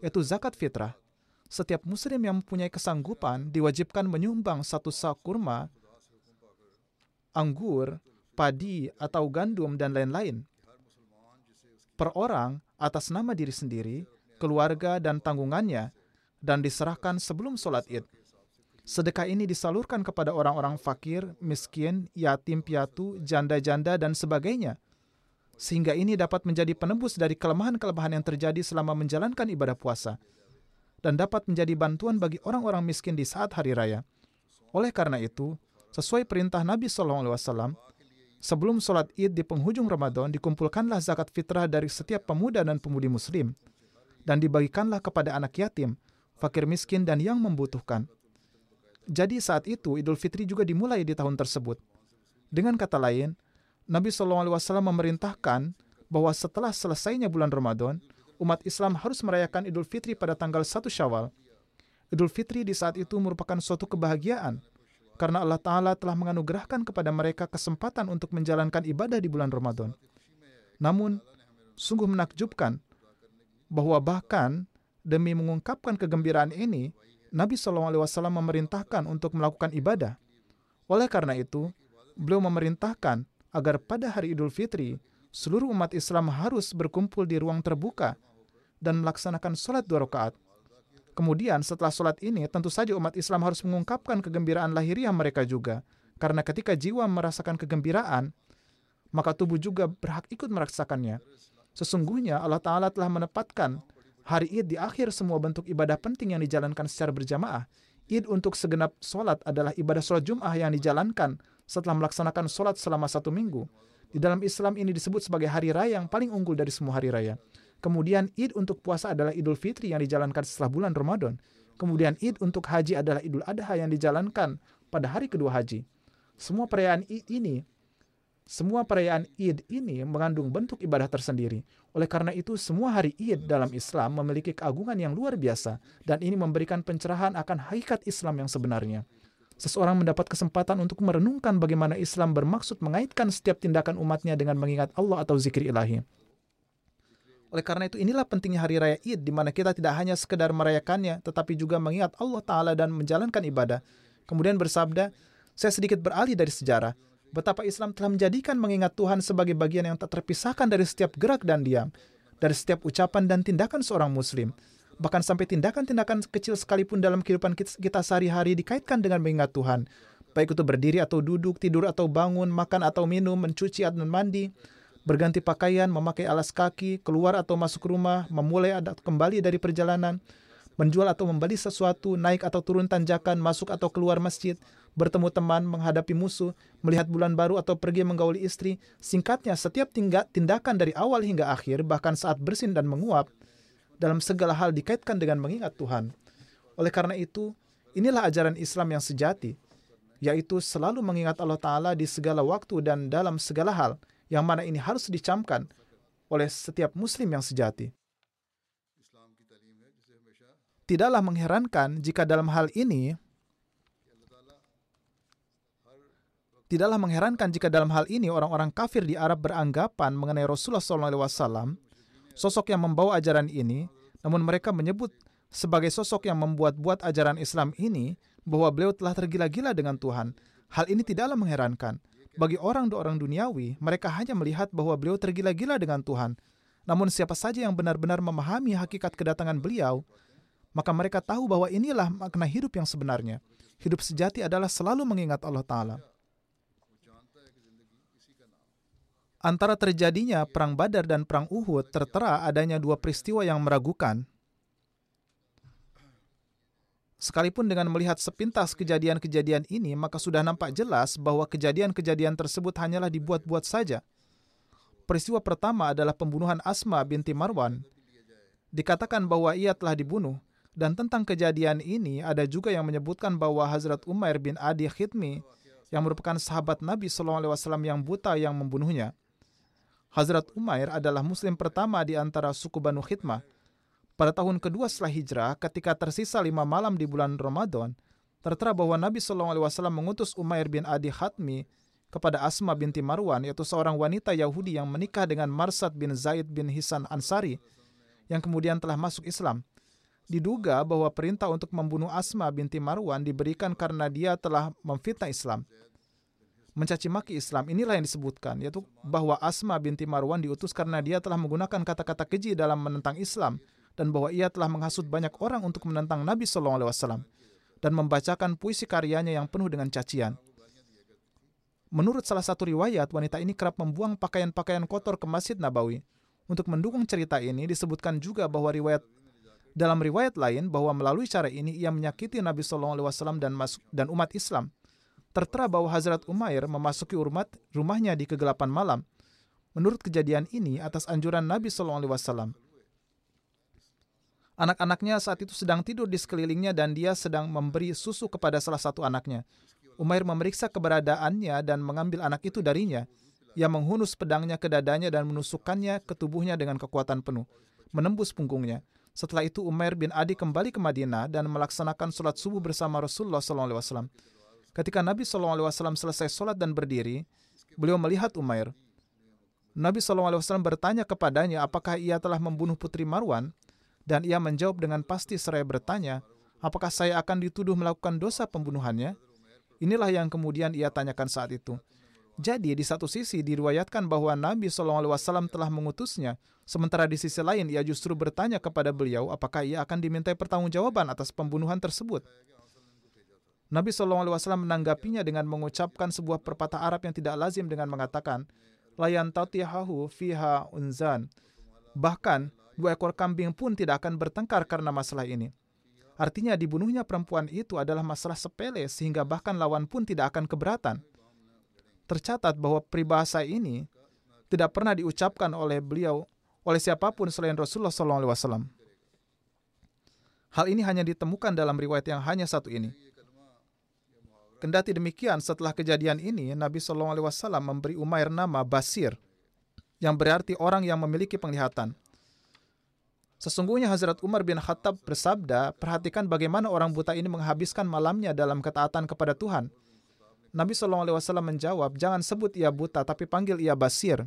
Speaker 1: yaitu zakat fitrah. Setiap muslim yang mempunyai kesanggupan diwajibkan menyumbang satu sak kurma, anggur, padi, atau gandum, dan lain-lain per orang atas nama diri sendiri, keluarga, dan tanggungannya, dan diserahkan sebelum sholat id. Sedekah ini disalurkan kepada orang-orang fakir, miskin, yatim piatu, janda-janda, dan sebagainya. Sehingga ini dapat menjadi penebus dari kelemahan-kelemahan yang terjadi selama menjalankan ibadah puasa. Dan dapat menjadi bantuan bagi orang-orang miskin di saat hari raya. Oleh karena itu, sesuai perintah Nabi SAW, Sebelum sholat id di penghujung Ramadan, dikumpulkanlah zakat fitrah dari setiap pemuda dan pemudi muslim. Dan dibagikanlah kepada anak yatim, fakir miskin, dan yang membutuhkan. Jadi saat itu Idul Fitri juga dimulai di tahun tersebut. Dengan kata lain, Nabi SAW memerintahkan bahwa setelah selesainya bulan Ramadan, umat Islam harus merayakan Idul Fitri pada tanggal 1 Syawal. Idul Fitri di saat itu merupakan suatu kebahagiaan karena Allah Ta'ala telah menganugerahkan kepada mereka kesempatan untuk menjalankan ibadah di bulan Ramadan. Namun, sungguh menakjubkan bahwa bahkan demi mengungkapkan kegembiraan ini, Nabi SAW memerintahkan untuk melakukan ibadah. Oleh karena itu, beliau memerintahkan agar pada hari Idul Fitri, seluruh umat Islam harus berkumpul di ruang terbuka dan melaksanakan sholat dua rakaat Kemudian setelah sholat ini, tentu saja umat Islam harus mengungkapkan kegembiraan lahiriah mereka juga. Karena ketika jiwa merasakan kegembiraan, maka tubuh juga berhak ikut merasakannya. Sesungguhnya Allah Ta'ala telah menempatkan hari id di akhir semua bentuk ibadah penting yang dijalankan secara berjamaah. Id untuk segenap sholat adalah ibadah sholat Jum'ah yang dijalankan setelah melaksanakan sholat selama satu minggu. Di dalam Islam ini disebut sebagai hari raya yang paling unggul dari semua hari raya. Kemudian Id untuk puasa adalah Idul Fitri yang dijalankan setelah bulan Ramadan. Kemudian Id untuk haji adalah Idul Adha yang dijalankan pada hari kedua haji. Semua perayaan Id ini semua perayaan Id ini mengandung bentuk ibadah tersendiri. Oleh karena itu, semua hari Id dalam Islam memiliki keagungan yang luar biasa dan ini memberikan pencerahan akan hakikat Islam yang sebenarnya. Seseorang mendapat kesempatan untuk merenungkan bagaimana Islam bermaksud mengaitkan setiap tindakan umatnya dengan mengingat Allah atau zikir ilahi. Oleh karena itu, inilah pentingnya hari raya Id, di mana kita tidak hanya sekedar merayakannya, tetapi juga mengingat Allah Ta'ala dan menjalankan ibadah. Kemudian bersabda, saya sedikit beralih dari sejarah betapa Islam telah menjadikan mengingat Tuhan sebagai bagian yang tak terpisahkan dari setiap gerak dan diam, dari setiap ucapan dan tindakan seorang Muslim. Bahkan sampai tindakan-tindakan kecil sekalipun dalam kehidupan kita sehari-hari dikaitkan dengan mengingat Tuhan. Baik itu berdiri atau duduk, tidur atau bangun, makan atau minum, mencuci atau mandi, berganti pakaian, memakai alas kaki, keluar atau masuk rumah, memulai atau kembali dari perjalanan, menjual atau membeli sesuatu, naik atau turun tanjakan, masuk atau keluar masjid, bertemu teman, menghadapi musuh, melihat bulan baru atau pergi menggauli istri. Singkatnya, setiap tindakan dari awal hingga akhir, bahkan saat bersin dan menguap, dalam segala hal dikaitkan dengan mengingat Tuhan. Oleh karena itu, inilah ajaran Islam yang sejati, yaitu selalu mengingat Allah Ta'ala di segala waktu dan dalam segala hal, yang mana ini harus dicamkan oleh setiap muslim yang sejati. Tidaklah mengherankan jika dalam hal ini Tidaklah mengherankan jika dalam hal ini orang-orang kafir di Arab beranggapan mengenai Rasulullah SAW, sosok yang membawa ajaran ini, namun mereka menyebut sebagai sosok yang membuat-buat ajaran Islam ini bahwa beliau telah tergila-gila dengan Tuhan. Hal ini tidaklah mengherankan. Bagi orang-orang duniawi, mereka hanya melihat bahwa beliau tergila-gila dengan Tuhan. Namun siapa saja yang benar-benar memahami hakikat kedatangan beliau, maka mereka tahu bahwa inilah makna hidup yang sebenarnya. Hidup sejati adalah selalu mengingat Allah Ta'ala. Antara terjadinya Perang Badar dan Perang Uhud tertera adanya dua peristiwa yang meragukan. Sekalipun dengan melihat sepintas kejadian-kejadian ini, maka sudah nampak jelas bahwa kejadian-kejadian tersebut hanyalah dibuat-buat saja. Peristiwa pertama adalah pembunuhan Asma binti Marwan. Dikatakan bahwa ia telah dibunuh, dan tentang kejadian ini ada juga yang menyebutkan bahwa Hazrat Umair bin Adi Khidmi yang merupakan sahabat Nabi SAW yang buta yang membunuhnya. Hazrat Umair adalah muslim pertama di antara suku Banu Khidmah. Pada tahun kedua setelah hijrah, ketika tersisa lima malam di bulan Ramadan, tertera bahwa Nabi SAW mengutus Umair bin Adi Khatmi kepada Asma binti Marwan, yaitu seorang wanita Yahudi yang menikah dengan Marsad bin Zaid bin Hisan Ansari, yang kemudian telah masuk Islam. Diduga bahwa perintah untuk membunuh Asma binti Marwan diberikan karena dia telah memfitnah Islam mencaci maki Islam. Inilah yang disebutkan, yaitu bahwa Asma binti Marwan diutus karena dia telah menggunakan kata-kata keji dalam menentang Islam dan bahwa ia telah menghasut banyak orang untuk menentang Nabi SAW dan membacakan puisi karyanya yang penuh dengan cacian. Menurut salah satu riwayat, wanita ini kerap membuang pakaian-pakaian kotor ke Masjid Nabawi. Untuk mendukung cerita ini, disebutkan juga bahwa riwayat dalam riwayat lain bahwa melalui cara ini ia menyakiti Nabi SAW dan, dan umat Islam tertera bahwa Hazrat Umair memasuki umat rumahnya di kegelapan malam. Menurut kejadian ini atas anjuran Nabi SAW. Anak-anaknya saat itu sedang tidur di sekelilingnya dan dia sedang memberi susu kepada salah satu anaknya. Umair memeriksa keberadaannya dan mengambil anak itu darinya. Ia menghunus pedangnya ke dadanya dan menusukkannya ke tubuhnya dengan kekuatan penuh, menembus punggungnya. Setelah itu Umair bin Adi kembali ke Madinah dan melaksanakan sholat subuh bersama Rasulullah SAW. Ketika Nabi SAW selesai sholat dan berdiri, beliau melihat Umair. Nabi SAW bertanya kepadanya apakah ia telah membunuh putri Marwan, dan ia menjawab dengan pasti seraya bertanya, apakah saya akan dituduh melakukan dosa pembunuhannya? Inilah yang kemudian ia tanyakan saat itu. Jadi di satu sisi diriwayatkan bahwa Nabi SAW telah mengutusnya, sementara di sisi lain ia justru bertanya kepada beliau apakah ia akan dimintai pertanggungjawaban atas pembunuhan tersebut. Nabi SAW menanggapinya dengan mengucapkan sebuah perpatah Arab yang tidak lazim dengan mengatakan, Layan fiha unzan. Bahkan dua ekor kambing pun tidak akan bertengkar karena masalah ini. Artinya dibunuhnya perempuan itu adalah masalah sepele sehingga bahkan lawan pun tidak akan keberatan. Tercatat bahwa peribahasa ini tidak pernah diucapkan oleh beliau oleh siapa pun selain Rasulullah SAW. Hal ini hanya ditemukan dalam riwayat yang hanya satu ini. Kendati demikian, setelah kejadian ini, Nabi SAW memberi Umair nama Basir, yang berarti orang yang memiliki penglihatan. Sesungguhnya Hazrat Umar bin Khattab bersabda, perhatikan bagaimana orang buta ini menghabiskan malamnya dalam ketaatan kepada Tuhan. Nabi SAW menjawab, jangan sebut ia buta, tapi panggil ia Basir.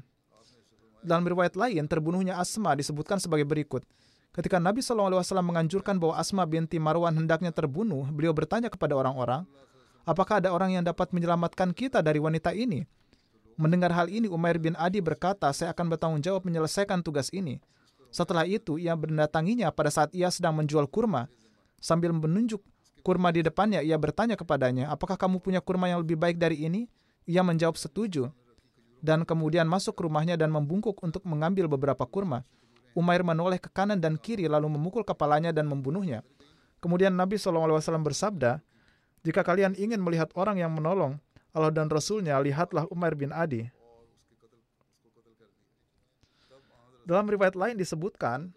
Speaker 1: Dalam riwayat lain, terbunuhnya Asma disebutkan sebagai berikut. Ketika Nabi SAW menganjurkan bahwa Asma binti Marwan hendaknya terbunuh, beliau bertanya kepada orang-orang, apakah ada orang yang dapat menyelamatkan kita dari wanita ini? Mendengar hal ini, Umair bin Adi berkata, saya akan bertanggung jawab menyelesaikan tugas ini. Setelah itu, ia mendatanginya pada saat ia sedang menjual kurma. Sambil menunjuk kurma di depannya, ia bertanya kepadanya, apakah kamu punya kurma yang lebih baik dari ini? Ia menjawab setuju. Dan kemudian masuk ke rumahnya dan membungkuk untuk mengambil beberapa kurma. Umair menoleh ke kanan dan kiri lalu memukul kepalanya dan membunuhnya. Kemudian Nabi SAW bersabda, jika kalian ingin melihat orang yang menolong Allah dan Rasulnya, lihatlah Umair bin Adi. Dalam riwayat lain disebutkan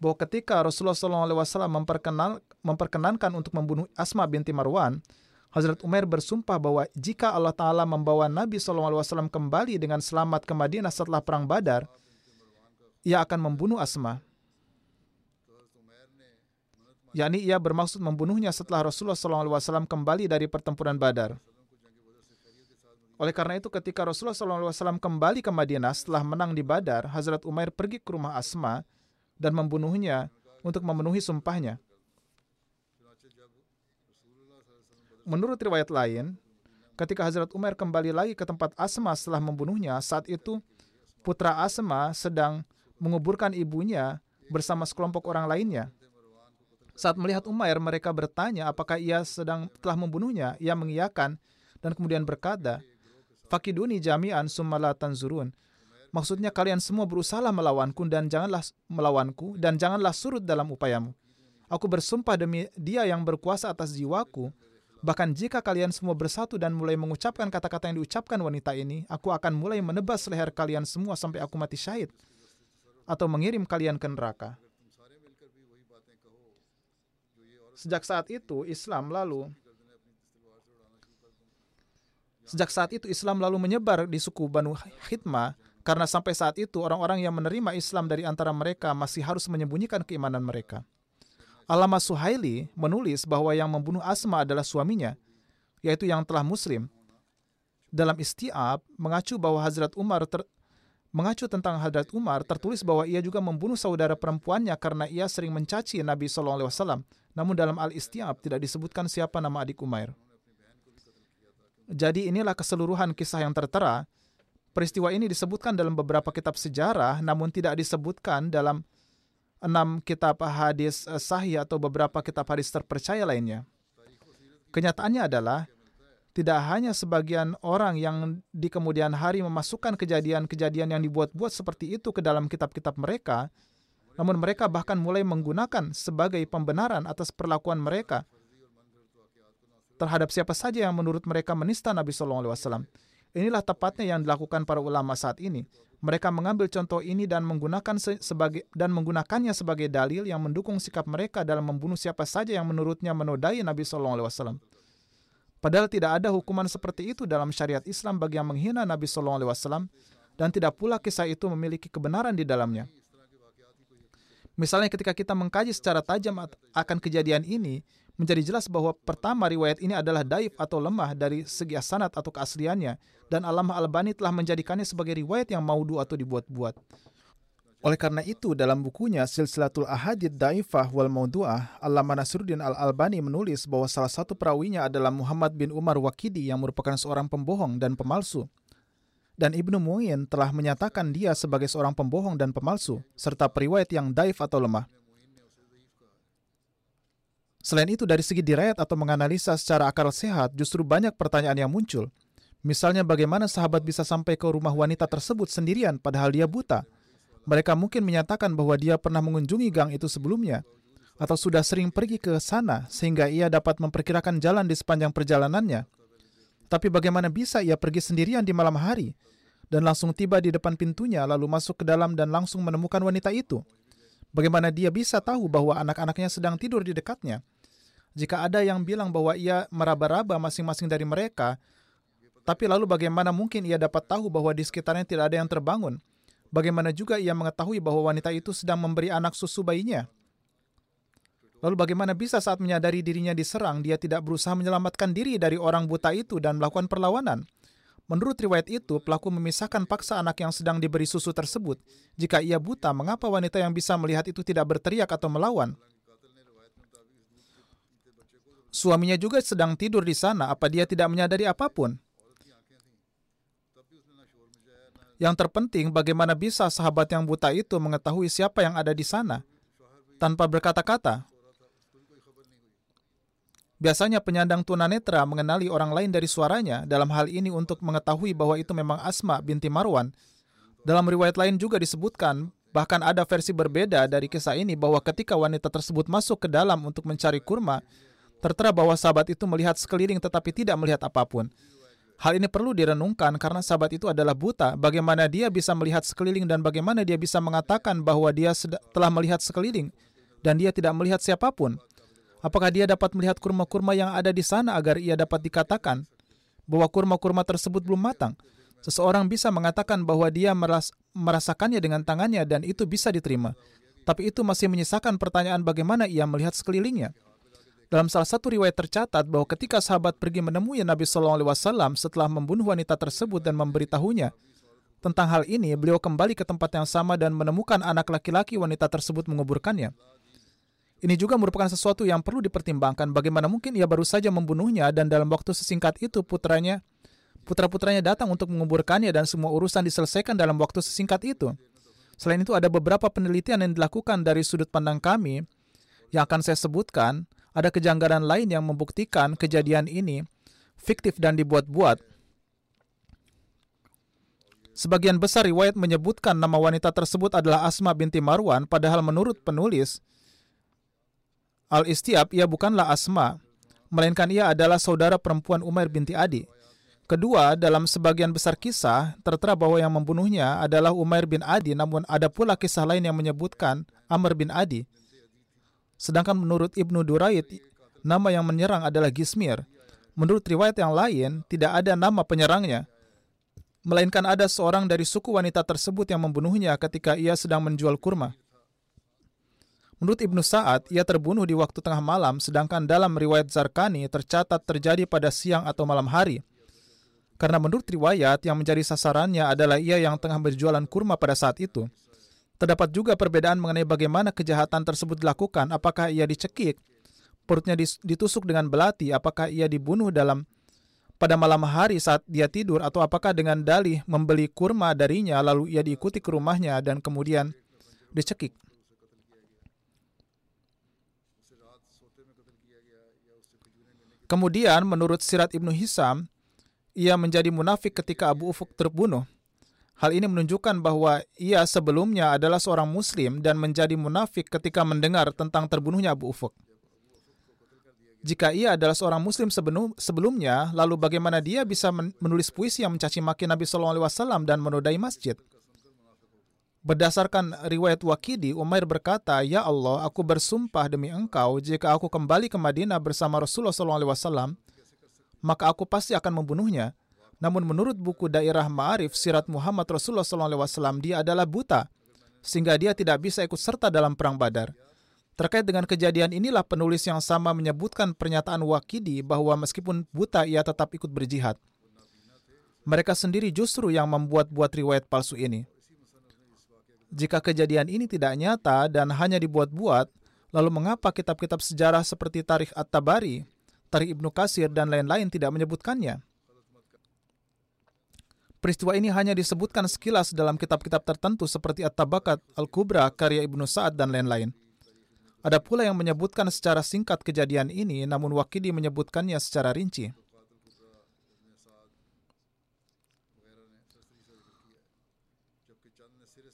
Speaker 1: bahwa ketika Rasulullah SAW memperkenan, memperkenankan untuk membunuh Asma binti Marwan, Hazrat Umar bersumpah bahwa jika Allah Ta'ala membawa Nabi SAW kembali dengan selamat ke Madinah setelah Perang Badar, ia akan membunuh Asma. Yakni ia bermaksud membunuhnya setelah Rasulullah SAW kembali dari pertempuran Badar. Oleh karena itu, ketika Rasulullah SAW kembali ke Madinah setelah menang di Badar, Hazrat Umair pergi ke rumah Asma dan membunuhnya untuk memenuhi sumpahnya. Menurut riwayat lain, ketika Hazrat Umar kembali lagi ke tempat Asma setelah membunuhnya, saat itu putra Asma sedang menguburkan ibunya bersama sekelompok orang lainnya. Saat melihat Umair, mereka bertanya apakah ia sedang telah membunuhnya. Ia mengiyakan dan kemudian berkata, Fakiduni jami'an summala tanzurun. Maksudnya kalian semua berusaha melawanku dan janganlah melawanku dan janganlah surut dalam upayamu. Aku bersumpah demi dia yang berkuasa atas jiwaku, bahkan jika kalian semua bersatu dan mulai mengucapkan kata-kata yang diucapkan wanita ini, aku akan mulai menebas leher kalian semua sampai aku mati syahid atau mengirim kalian ke neraka. Sejak saat itu Islam lalu Sejak saat itu Islam lalu menyebar di suku Banu Khidmah karena sampai saat itu orang-orang yang menerima Islam dari antara mereka masih harus menyembunyikan keimanan mereka. Alama Suhaili menulis bahwa yang membunuh Asma adalah suaminya, yaitu yang telah muslim. Dalam istiab mengacu bahwa Hazrat Umar ter, Mengacu tentang Hadrat Umar, tertulis bahwa ia juga membunuh saudara perempuannya karena ia sering mencaci Nabi SAW. Namun dalam Al-Istiab tidak disebutkan siapa nama adik Umair. Jadi inilah keseluruhan kisah yang tertera. Peristiwa ini disebutkan dalam beberapa kitab sejarah, namun tidak disebutkan dalam enam kitab hadis sahih atau beberapa kitab hadis terpercaya lainnya. Kenyataannya adalah tidak hanya sebagian orang yang di kemudian hari memasukkan kejadian-kejadian yang dibuat-buat seperti itu ke dalam kitab-kitab mereka, namun mereka bahkan mulai menggunakan sebagai pembenaran atas perlakuan mereka terhadap siapa saja yang menurut mereka menista Nabi SAW. Inilah tepatnya yang dilakukan para ulama saat ini. Mereka mengambil contoh ini dan menggunakan sebagai dan menggunakannya sebagai dalil yang mendukung sikap mereka dalam membunuh siapa saja yang menurutnya menodai Nabi SAW. Padahal tidak ada hukuman seperti itu dalam syariat Islam bagi yang menghina Nabi Shallallahu Alaihi Wasallam dan tidak pula kisah itu memiliki kebenaran di dalamnya. Misalnya ketika kita mengkaji secara tajam akan kejadian ini, menjadi jelas bahwa pertama riwayat ini adalah daif atau lemah dari segi asanat atau keasliannya, dan Alamah Al-Bani telah menjadikannya sebagai riwayat yang maudu atau dibuat-buat. Oleh karena itu, dalam bukunya Silsilatul Ahadid Daifah wal Maudu'ah, Allama Nasruddin Al-Albani menulis bahwa salah satu perawinya adalah Muhammad bin Umar Wakidi yang merupakan seorang pembohong dan pemalsu. Dan Ibnu Mu'in telah menyatakan dia sebagai seorang pembohong dan pemalsu, serta periwayat yang daif atau lemah. Selain itu, dari segi dirayat atau menganalisa secara akal sehat, justru banyak pertanyaan yang muncul. Misalnya bagaimana sahabat bisa sampai ke rumah wanita tersebut sendirian padahal dia buta? Mereka mungkin menyatakan bahwa dia pernah mengunjungi gang itu sebelumnya atau sudah sering pergi ke sana sehingga ia dapat memperkirakan jalan di sepanjang perjalanannya. Tapi bagaimana bisa ia pergi sendirian di malam hari dan langsung tiba di depan pintunya lalu masuk ke dalam dan langsung menemukan wanita itu? Bagaimana dia bisa tahu bahwa anak-anaknya sedang tidur di dekatnya? Jika ada yang bilang bahwa ia meraba-raba masing-masing dari mereka, tapi lalu bagaimana mungkin ia dapat tahu bahwa di sekitarnya tidak ada yang terbangun? Bagaimana juga ia mengetahui bahwa wanita itu sedang memberi anak susu bayinya? Lalu bagaimana bisa saat menyadari dirinya diserang, dia tidak berusaha menyelamatkan diri dari orang buta itu dan melakukan perlawanan? Menurut riwayat itu, pelaku memisahkan paksa anak yang sedang diberi susu tersebut. Jika ia buta, mengapa wanita yang bisa melihat itu tidak berteriak atau melawan? Suaminya juga sedang tidur di sana, apa dia tidak menyadari apa pun? Yang terpenting, bagaimana bisa sahabat yang buta itu mengetahui siapa yang ada di sana tanpa berkata-kata? Biasanya penyandang tunanetra mengenali orang lain dari suaranya, dalam hal ini untuk mengetahui bahwa itu memang Asma binti Marwan. Dalam riwayat lain juga disebutkan, bahkan ada versi berbeda dari kisah ini bahwa ketika wanita tersebut masuk ke dalam untuk mencari kurma, tertera bahwa sahabat itu melihat sekeliling tetapi tidak melihat apa pun. Hal ini perlu direnungkan karena sahabat itu adalah buta. Bagaimana dia bisa melihat sekeliling dan bagaimana dia bisa mengatakan bahwa dia telah melihat sekeliling dan dia tidak melihat siapa pun? Apakah dia dapat melihat kurma-kurma yang ada di sana agar ia dapat dikatakan bahwa kurma-kurma tersebut belum matang? Seseorang bisa mengatakan bahwa dia meras merasakannya dengan tangannya dan itu bisa diterima. Tapi itu masih menyisakan pertanyaan bagaimana ia melihat sekelilingnya. Dalam salah satu riwayat tercatat bahwa ketika sahabat pergi menemui Nabi Shallallahu Alaihi Wasallam setelah membunuh wanita tersebut dan memberitahunya tentang hal ini, beliau kembali ke tempat yang sama dan menemukan anak laki-laki wanita tersebut menguburkannya. Ini juga merupakan sesuatu yang perlu dipertimbangkan. Bagaimana mungkin ia baru saja membunuhnya dan dalam waktu sesingkat itu putranya, putra-putranya datang untuk menguburkannya dan semua urusan diselesaikan dalam waktu sesingkat itu. Selain itu ada beberapa penelitian yang dilakukan dari sudut pandang kami yang akan saya sebutkan ada kejanggalan lain yang membuktikan kejadian ini fiktif dan dibuat-buat. Sebagian besar riwayat menyebutkan nama wanita tersebut adalah Asma binti Marwan, padahal menurut penulis Al-Istiab ia bukanlah Asma, melainkan ia adalah saudara perempuan Umair binti Adi. Kedua, dalam sebagian besar kisah, tertera bahwa yang membunuhnya adalah Umair bin Adi, namun ada pula kisah lain yang menyebutkan Amr bin Adi. Sedangkan menurut Ibnu Duraid, nama yang menyerang adalah Gismir. Menurut riwayat yang lain, tidak ada nama penyerangnya. Melainkan ada seorang dari suku wanita tersebut yang membunuhnya ketika ia sedang menjual kurma. Menurut Ibnu Sa'ad, ia terbunuh di waktu tengah malam, sedangkan dalam riwayat Zarkani tercatat terjadi pada siang atau malam hari. Karena menurut riwayat, yang menjadi sasarannya adalah ia yang tengah berjualan kurma pada saat itu. Terdapat juga perbedaan mengenai bagaimana kejahatan tersebut dilakukan, apakah ia dicekik, perutnya ditusuk dengan belati, apakah ia dibunuh dalam pada malam hari saat dia tidur, atau apakah dengan dalih membeli kurma darinya lalu ia diikuti ke rumahnya dan kemudian dicekik. Kemudian menurut Sirat Ibnu Hisam, ia menjadi munafik ketika Abu Ufuk terbunuh. Hal ini menunjukkan bahwa ia sebelumnya adalah seorang muslim dan menjadi munafik ketika mendengar tentang terbunuhnya Abu Ufuk. Jika ia adalah seorang muslim sebelumnya, lalu bagaimana dia bisa menulis puisi yang mencaci maki Nabi SAW dan menodai masjid? Berdasarkan riwayat Wakidi, Umair berkata, Ya Allah, aku bersumpah demi engkau, jika aku kembali ke Madinah bersama Rasulullah SAW, maka aku pasti akan membunuhnya namun menurut buku daerah Ma'arif Sirat Muhammad Rasulullah SAW dia adalah buta sehingga dia tidak bisa ikut serta dalam perang Badar. Terkait dengan kejadian inilah penulis yang sama menyebutkan pernyataan Wakidi bahwa meskipun buta ia tetap ikut berjihad. Mereka sendiri justru yang membuat-buat riwayat palsu ini. Jika kejadian ini tidak nyata dan hanya dibuat-buat, lalu mengapa kitab-kitab sejarah seperti Tarikh At-Tabari, Tarikh Ibnu Kasir, dan lain-lain tidak menyebutkannya? Peristiwa ini hanya disebutkan sekilas dalam kitab-kitab tertentu seperti At-Tabakat, Al-Kubra, karya Ibnu Sa'ad, dan lain-lain. Ada pula yang menyebutkan secara singkat kejadian ini, namun Wakidi menyebutkannya secara rinci.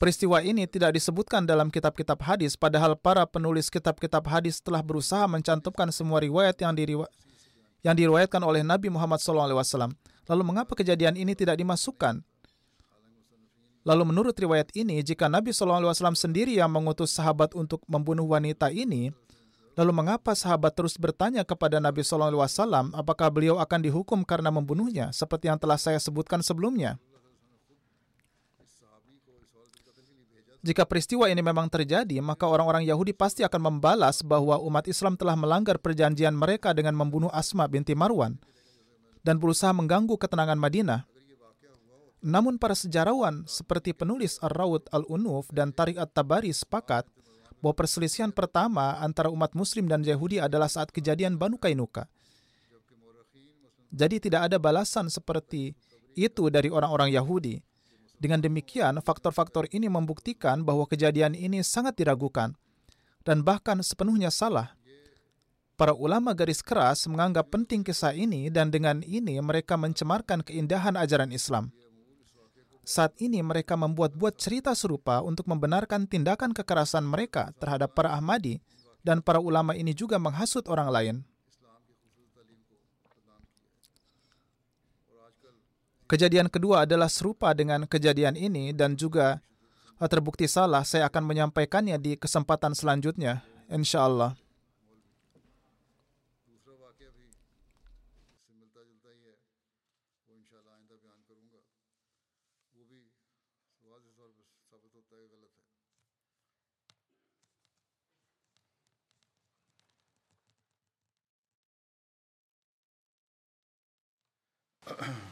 Speaker 1: Peristiwa ini tidak disebutkan dalam kitab-kitab hadis, padahal para penulis kitab-kitab hadis telah berusaha mencantumkan semua riwayat yang, diriwa yang diriwayatkan oleh Nabi Muhammad SAW. Lalu mengapa kejadian ini tidak dimasukkan? Lalu menurut riwayat ini, jika Nabi SAW sendiri yang mengutus sahabat untuk membunuh wanita ini, lalu mengapa sahabat terus bertanya kepada Nabi SAW apakah beliau akan dihukum karena membunuhnya, seperti yang telah saya sebutkan sebelumnya? Jika peristiwa ini memang terjadi, maka orang-orang Yahudi pasti akan membalas bahwa umat Islam telah melanggar perjanjian mereka dengan membunuh Asma binti Marwan dan berusaha mengganggu ketenangan Madinah. Namun para sejarawan seperti penulis Ar-Rawd Al-Unuf dan Tariq At-Tabari sepakat bahwa perselisihan pertama antara umat muslim dan Yahudi adalah saat kejadian Banu Kainuka. Jadi tidak ada balasan seperti itu dari orang-orang Yahudi. Dengan demikian, faktor-faktor ini membuktikan bahwa kejadian ini sangat diragukan dan bahkan sepenuhnya salah. Para ulama garis keras menganggap penting kisah ini dan dengan ini mereka mencemarkan keindahan ajaran Islam. Saat ini mereka membuat-buat cerita serupa untuk membenarkan tindakan kekerasan mereka terhadap para Ahmadi dan para ulama ini juga menghasut orang lain. Kejadian kedua adalah serupa dengan kejadian ini dan juga terbukti salah. Saya akan menyampaikannya di kesempatan selanjutnya, insya Allah. (clears throat)